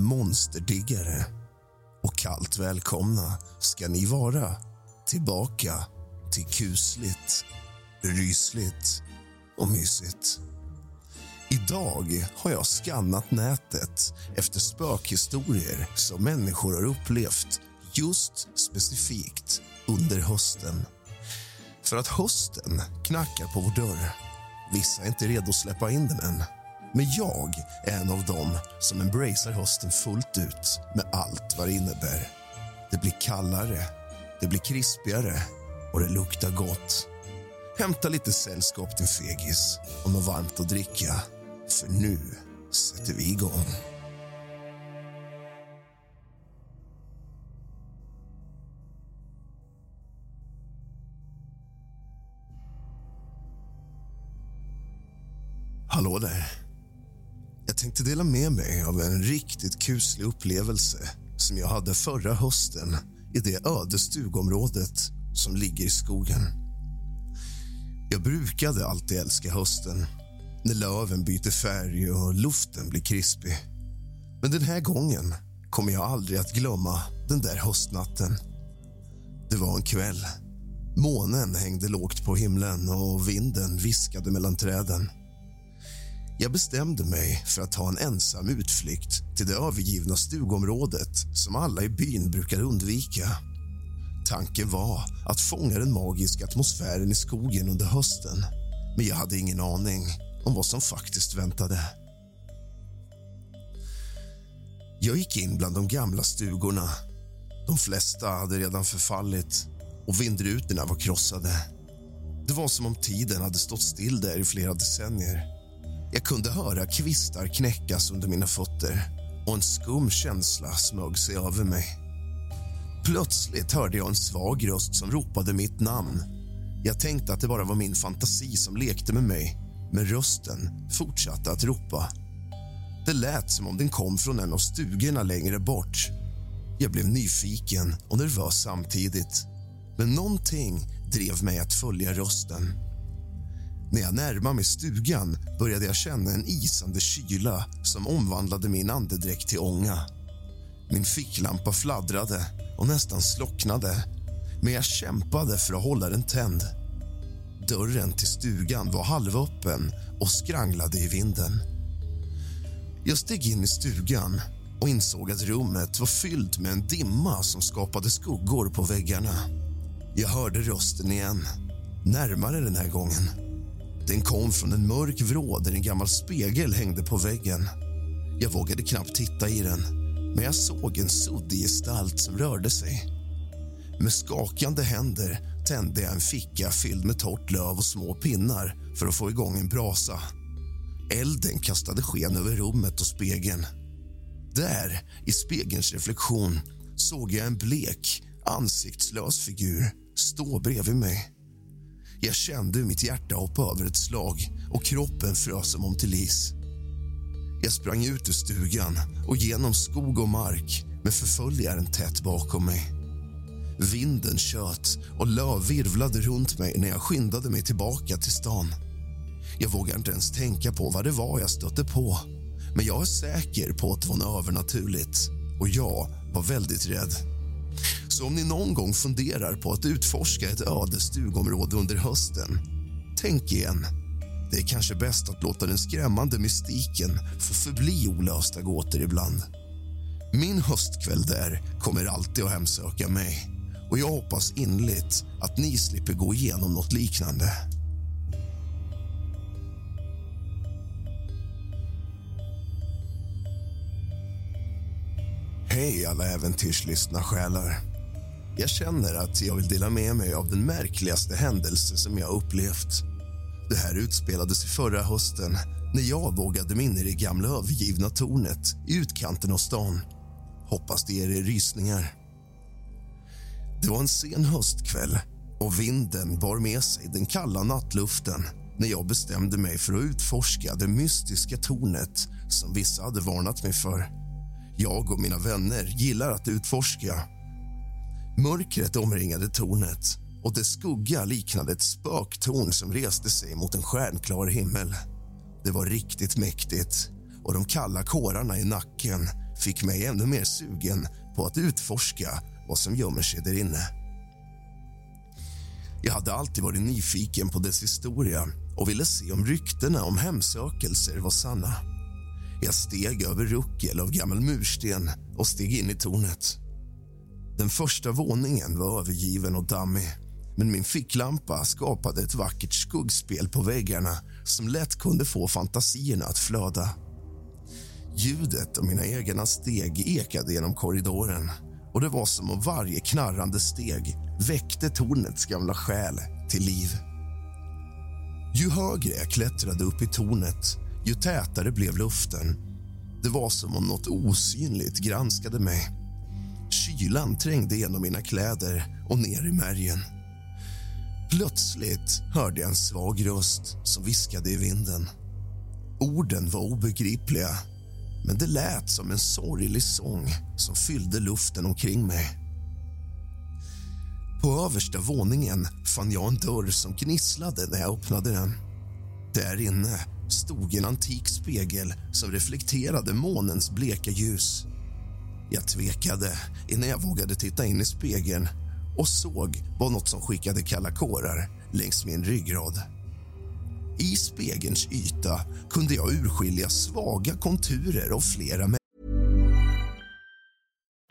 monsterdiggare. Och kallt välkomna ska ni vara tillbaka till kusligt, rysligt och mysigt. Idag har jag skannat nätet efter spökhistorier som människor har upplevt just specifikt under hösten. För att hösten knackar på vår dörr. Vissa är inte redo att släppa in den än. Men jag är en av dem som embracear hösten fullt ut med allt vad det innebär. Det blir kallare, det blir krispigare och det luktar gott. Hämta lite sällskap till fegis och något varmt att dricka. För nu sätter vi igång. Tänkte dela med mig av en riktigt kuslig upplevelse som jag hade förra hösten i det öde stugområdet som ligger i skogen. Jag brukade alltid älska hösten när löven byter färg och luften blir krispig. Men den här gången kommer jag aldrig att glömma den där höstnatten. Det var en kväll. Månen hängde lågt på himlen och vinden viskade mellan träden. Jag bestämde mig för att ta en ensam utflykt till det övergivna stugområdet som alla i byn brukar undvika. Tanken var att fånga den magiska atmosfären i skogen under hösten men jag hade ingen aning om vad som faktiskt väntade. Jag gick in bland de gamla stugorna. De flesta hade redan förfallit och vindrutorna var krossade. Det var som om tiden hade stått still där i flera decennier. Jag kunde höra kvistar knäckas under mina fötter och en skum känsla smög sig över mig. Plötsligt hörde jag en svag röst som ropade mitt namn. Jag tänkte att det bara var min fantasi som lekte med mig men rösten fortsatte att ropa. Det lät som om den kom från en av stugorna längre bort. Jag blev nyfiken och nervös samtidigt. Men någonting drev mig att följa rösten. När jag närmade mig stugan började jag känna en isande kyla som omvandlade min andedräkt till ånga. Min ficklampa fladdrade och nästan slocknade men jag kämpade för att hålla den tänd. Dörren till stugan var halvöppen och skranglade i vinden. Jag steg in i stugan och insåg att rummet var fyllt med en dimma som skapade skuggor på väggarna. Jag hörde rösten igen, närmare den här gången. Den kom från en mörk vrå där en gammal spegel hängde på väggen. Jag vågade knappt titta i den, men jag såg en suddig gestalt som rörde sig. Med skakande händer tände jag en ficka fylld med torrt löv och små pinnar för att få igång en brasa. Elden kastade sken över rummet och spegeln. Där, i spegelns reflektion, såg jag en blek, ansiktslös figur stå bredvid mig. Jag kände hur mitt hjärta hoppade över ett slag och kroppen frös som om till is. Jag sprang ut ur stugan och genom skog och mark med förföljaren tätt bakom mig. Vinden tjöt och löv virvlade runt mig när jag skyndade mig tillbaka till stan. Jag vågar inte ens tänka på vad det var jag stötte på men jag är säker på att det var något övernaturligt och jag var väldigt rädd. Så om ni någon gång funderar på att utforska ett öde stugområde under hösten, tänk igen. Det är kanske bäst att låta den skrämmande mystiken få förbli olösta gåtor ibland. Min höstkväll där kommer alltid att hemsöka mig och jag hoppas innerligt att ni slipper gå igenom något liknande. Hej alla äventyrslystna själar. Jag känner att jag vill dela med mig av den märkligaste händelse som jag upplevt. Det här utspelade sig förra hösten när jag vågade mig in i det gamla övergivna tornet i utkanten av stan. Hoppas det ger er rysningar. Det var en sen höstkväll och vinden bar med sig den kalla nattluften när jag bestämde mig för att utforska det mystiska tornet som vissa hade varnat mig för. Jag och mina vänner gillar att utforska. Mörkret omringade tornet och dess skugga liknade ett spöktorn som reste sig mot en stjärnklar himmel. Det var riktigt mäktigt och de kalla kårarna i nacken fick mig ännu mer sugen på att utforska vad som gömmer sig där inne. Jag hade alltid varit nyfiken på dess historia och ville se om ryktena om hemsökelser var sanna. Jag steg över ruckel av gammal mursten och steg in i tornet. Den första våningen var övergiven och dammig men min ficklampa skapade ett vackert skuggspel på väggarna som lätt kunde få fantasierna att flöda. Ljudet av mina egna steg ekade genom korridoren och det var som om varje knarrande steg väckte tornets gamla själ till liv. Ju högre jag klättrade upp i tornet, ju tätare blev luften. Det var som om något osynligt granskade mig. Kylan trängde genom mina kläder och ner i märgen. Plötsligt hörde jag en svag röst som viskade i vinden. Orden var obegripliga, men det lät som en sorglig sång som fyllde luften omkring mig. På översta våningen fann jag en dörr som gnisslade när jag öppnade den. Där inne stod en antik spegel som reflekterade månens bleka ljus. Jag tvekade innan jag vågade titta in i spegeln och såg vad något som skickade kalla kårar längs min ryggrad. I spegelns yta kunde jag urskilja svaga konturer av flera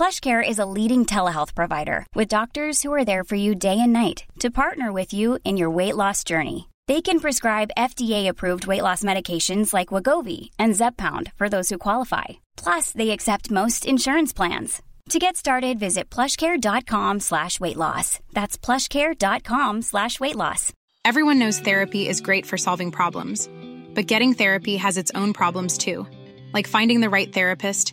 PlushCare is a leading telehealth provider with doctors who are there for you day and night to partner with you in your weight loss journey. They can prescribe FDA-approved weight loss medications like Wagovi and Zepbound for those who qualify. Plus, they accept most insurance plans. To get started, visit plushcare.com slash weight loss. That's plushcare.com slash weight loss. Everyone knows therapy is great for solving problems, but getting therapy has its own problems too, like finding the right therapist,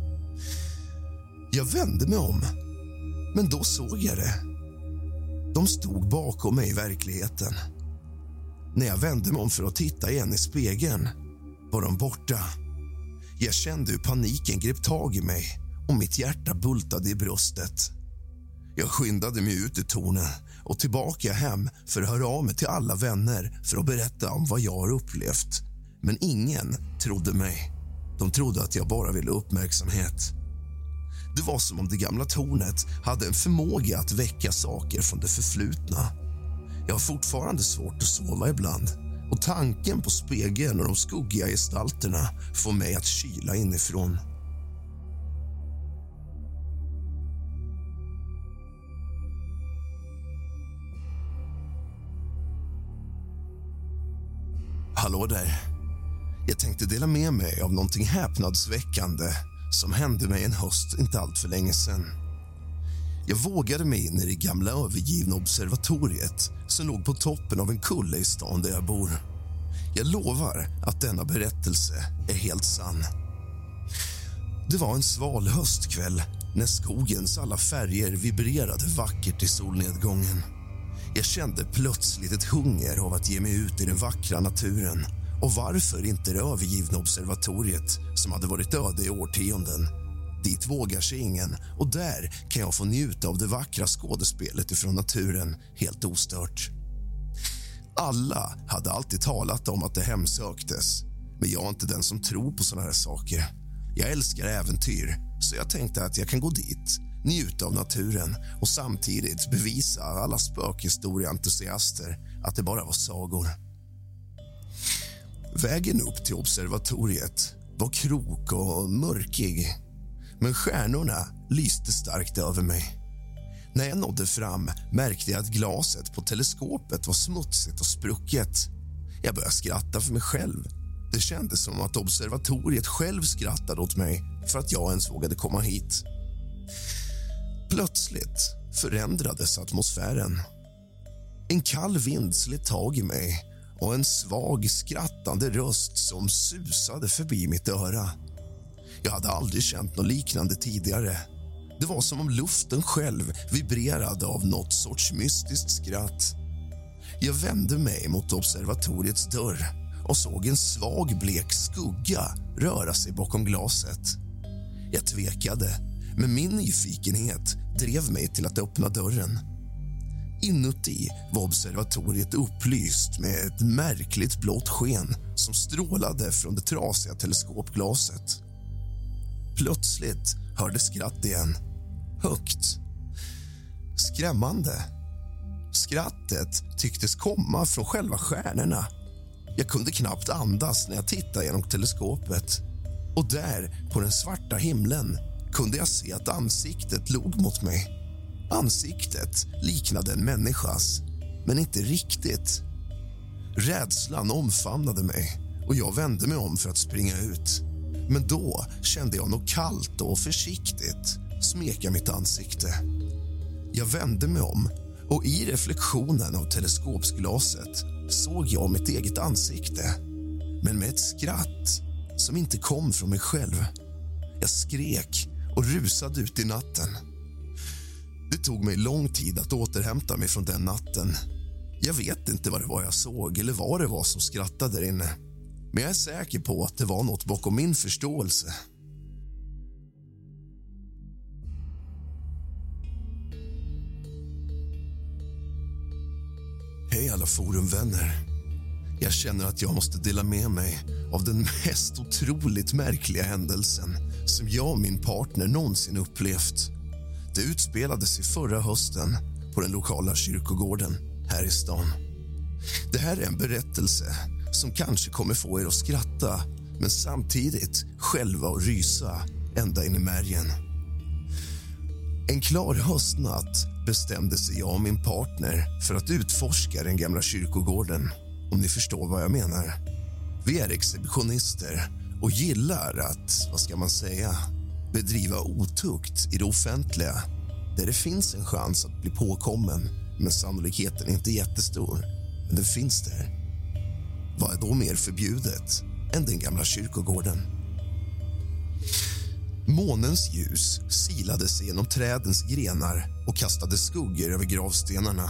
Jag vände mig om, men då såg jag det. De stod bakom mig i verkligheten. När jag vände mig om för att titta igen i spegeln var de borta. Jag kände hur paniken grep tag i mig och mitt hjärta bultade i bröstet. Jag skyndade mig ut ur tornet och tillbaka hem för att höra av mig till alla vänner för att berätta om vad jag har upplevt. Men ingen trodde mig. De trodde att jag bara ville uppmärksamhet. Det var som om det gamla tornet hade en förmåga att väcka saker från det förflutna. Jag har fortfarande svårt att sova ibland och tanken på spegeln och de skuggiga gestalterna får mig att kyla inifrån. Hallå där. Jag tänkte dela med mig av någonting häpnadsväckande som hände mig en höst inte allt för länge sedan. Jag vågade mig in i det gamla övergivna observatoriet som låg på toppen av en kulle i stan där jag bor. Jag lovar att denna berättelse är helt sann. Det var en sval höstkväll när skogens alla färger vibrerade vackert i solnedgången. Jag kände plötsligt ett hunger av att ge mig ut i den vackra naturen och varför inte det övergivna observatoriet som hade varit öde i årtionden. Dit vågar sig ingen och där kan jag få njuta av det vackra skådespelet ifrån naturen helt ostört. Alla hade alltid talat om att det hemsöktes men jag är inte den som tror på såna här saker. Jag älskar äventyr, så jag tänkte att jag kan gå dit njuta av naturen och samtidigt bevisa alla spökhistorieentusiaster att det bara var sagor. Vägen upp till observatoriet var krok och mörkig men stjärnorna lyste starkt över mig. När jag nådde fram märkte jag att glaset på teleskopet var smutsigt och sprucket. Jag började skratta för mig själv. Det kändes som att observatoriet själv skrattade åt mig för att jag ens vågade komma hit. Plötsligt förändrades atmosfären. En kall vind slet tag i mig och en svag, skrattande röst som susade förbi mitt öra. Jag hade aldrig känt något liknande tidigare. Det var som om luften själv vibrerade av något sorts mystiskt skratt. Jag vände mig mot observatoriets dörr och såg en svag, blek skugga röra sig bakom glaset. Jag tvekade, men min nyfikenhet drev mig till att öppna dörren. Inuti var observatoriet upplyst med ett märkligt blått sken som strålade från det trasiga teleskopglaset. Plötsligt hördes skratt igen. Högt. Skrämmande. Skrattet tycktes komma från själva stjärnorna. Jag kunde knappt andas när jag tittade genom teleskopet. Och där, på den svarta himlen, kunde jag se att ansiktet log mot mig. Ansiktet liknade en människas, men inte riktigt. Rädslan omfamnade mig och jag vände mig om för att springa ut. Men då kände jag något kallt och försiktigt smeka mitt ansikte. Jag vände mig om och i reflektionen av teleskopsglaset såg jag mitt eget ansikte men med ett skratt som inte kom från mig själv. Jag skrek och rusade ut i natten. Det tog mig lång tid att återhämta mig från den natten. Jag vet inte vad det var jag såg eller vad det var som skrattade där inne. Men jag är säker på att det var något bakom min förståelse. Hej alla forumvänner. Jag känner att jag måste dela med mig av den mest otroligt märkliga händelsen som jag och min partner någonsin upplevt. Det utspelade sig förra hösten på den lokala kyrkogården här i stan. Det här är en berättelse som kanske kommer få er att skratta men samtidigt själva och rysa ända in i märgen. En klar höstnatt bestämde sig jag och min partner för att utforska den gamla kyrkogården om ni förstår vad jag menar. Vi är exhibitionister och gillar att, vad ska man säga, bedriva otukt i det offentliga där det finns en chans att bli påkommen men sannolikheten är inte jättestor. Men den finns där. Vad är då mer förbjudet än den gamla kyrkogården? Månens ljus silade sig genom trädens grenar och kastade skuggor över gravstenarna.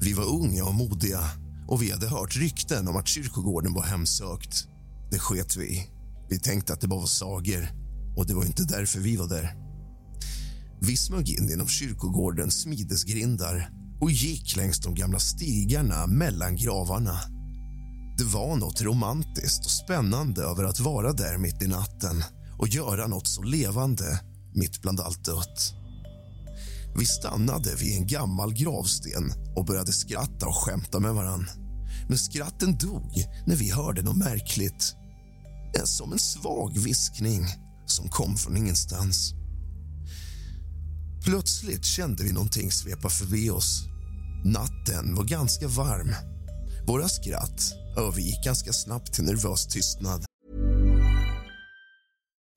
Vi var unga och modiga och vi hade hört rykten om att kyrkogården var hemsökt. Det sket vi i. Vi tänkte att det bara var sagor och det var inte därför vi var där. Vi smög in genom kyrkogårdens smidesgrindar och gick längs de gamla stigarna mellan gravarna. Det var något romantiskt och spännande över att vara där mitt i natten och göra något så levande mitt bland allt dött. Vi stannade vid en gammal gravsten och började skratta och skämta med varann. Men skratten dog när vi hörde något märkligt. Som en svag viskning som kom från ingenstans. Plötsligt kände vi någonting svepa förbi oss. Natten var ganska varm. Våra skratt övergick ganska snabbt till nervös tystnad.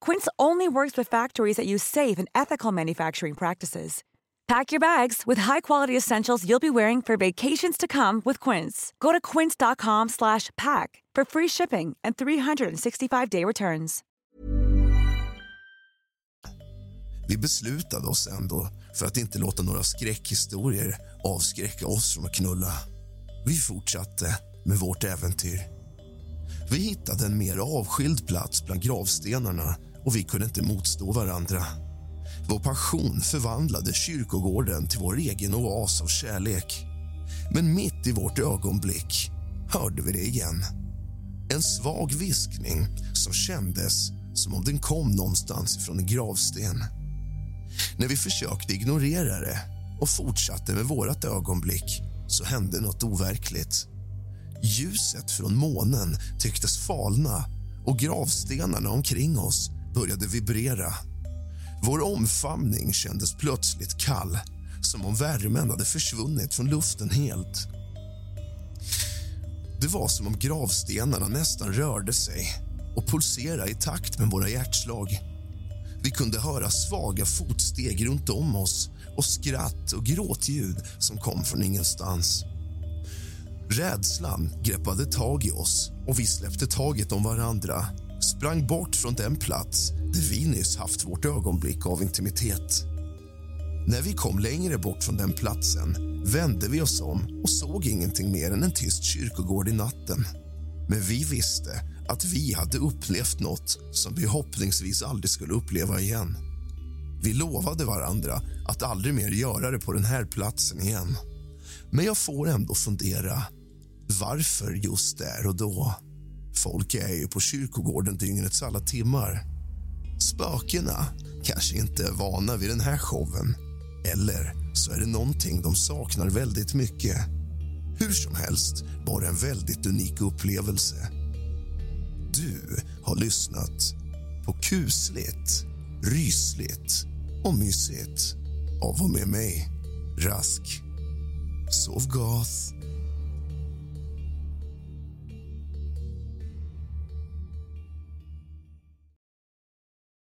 Quince only works with factories that use safe and ethical manufacturing practices. Pack your bags with high-quality essentials you'll be wearing for vacations to come with Quince. Go to quince.com/pack for free shipping and 365-day returns. Vi beslutade oss ändå för att inte låta några skräckhistorier avskräcka oss från att knulla. Vi fortsatte med vårt äventyr. Vi hittade en mer avskild plats bland gravstenarna och vi kunde inte motstå varandra. Vår passion förvandlade kyrkogården till vår egen oas av kärlek. Men mitt i vårt ögonblick hörde vi det igen. En svag viskning som kändes som om den kom någonstans ifrån en gravsten. När vi försökte ignorera det och fortsatte med vårt ögonblick så hände något overkligt. Ljuset från månen tycktes falna och gravstenarna omkring oss började vibrera. Vår omfamning kändes plötsligt kall som om värmen hade försvunnit från luften helt. Det var som om gravstenarna nästan rörde sig och pulserade i takt med våra hjärtslag. Vi kunde höra svaga fotsteg runt om oss och skratt och gråtljud som kom från ingenstans. Rädslan greppade tag i oss och vi släppte taget om varandra sprang bort från den plats där vi nyss haft vårt ögonblick av intimitet. När vi kom längre bort från den platsen vände vi oss om och såg ingenting mer än en tyst kyrkogård i natten. Men vi visste att vi hade upplevt något som vi hoppningsvis aldrig skulle uppleva igen. Vi lovade varandra att aldrig mer göra det på den här platsen igen. Men jag får ändå fundera, varför just där och då? Folk är ju på kyrkogården dygnets alla timmar. Spökena kanske inte är vana vid den här showen. Eller så är det någonting de saknar väldigt mycket. Hur som helst var det en väldigt unik upplevelse. Du har lyssnat på kusligt, rysligt och mysigt av och med mig, Rask. Sov gott.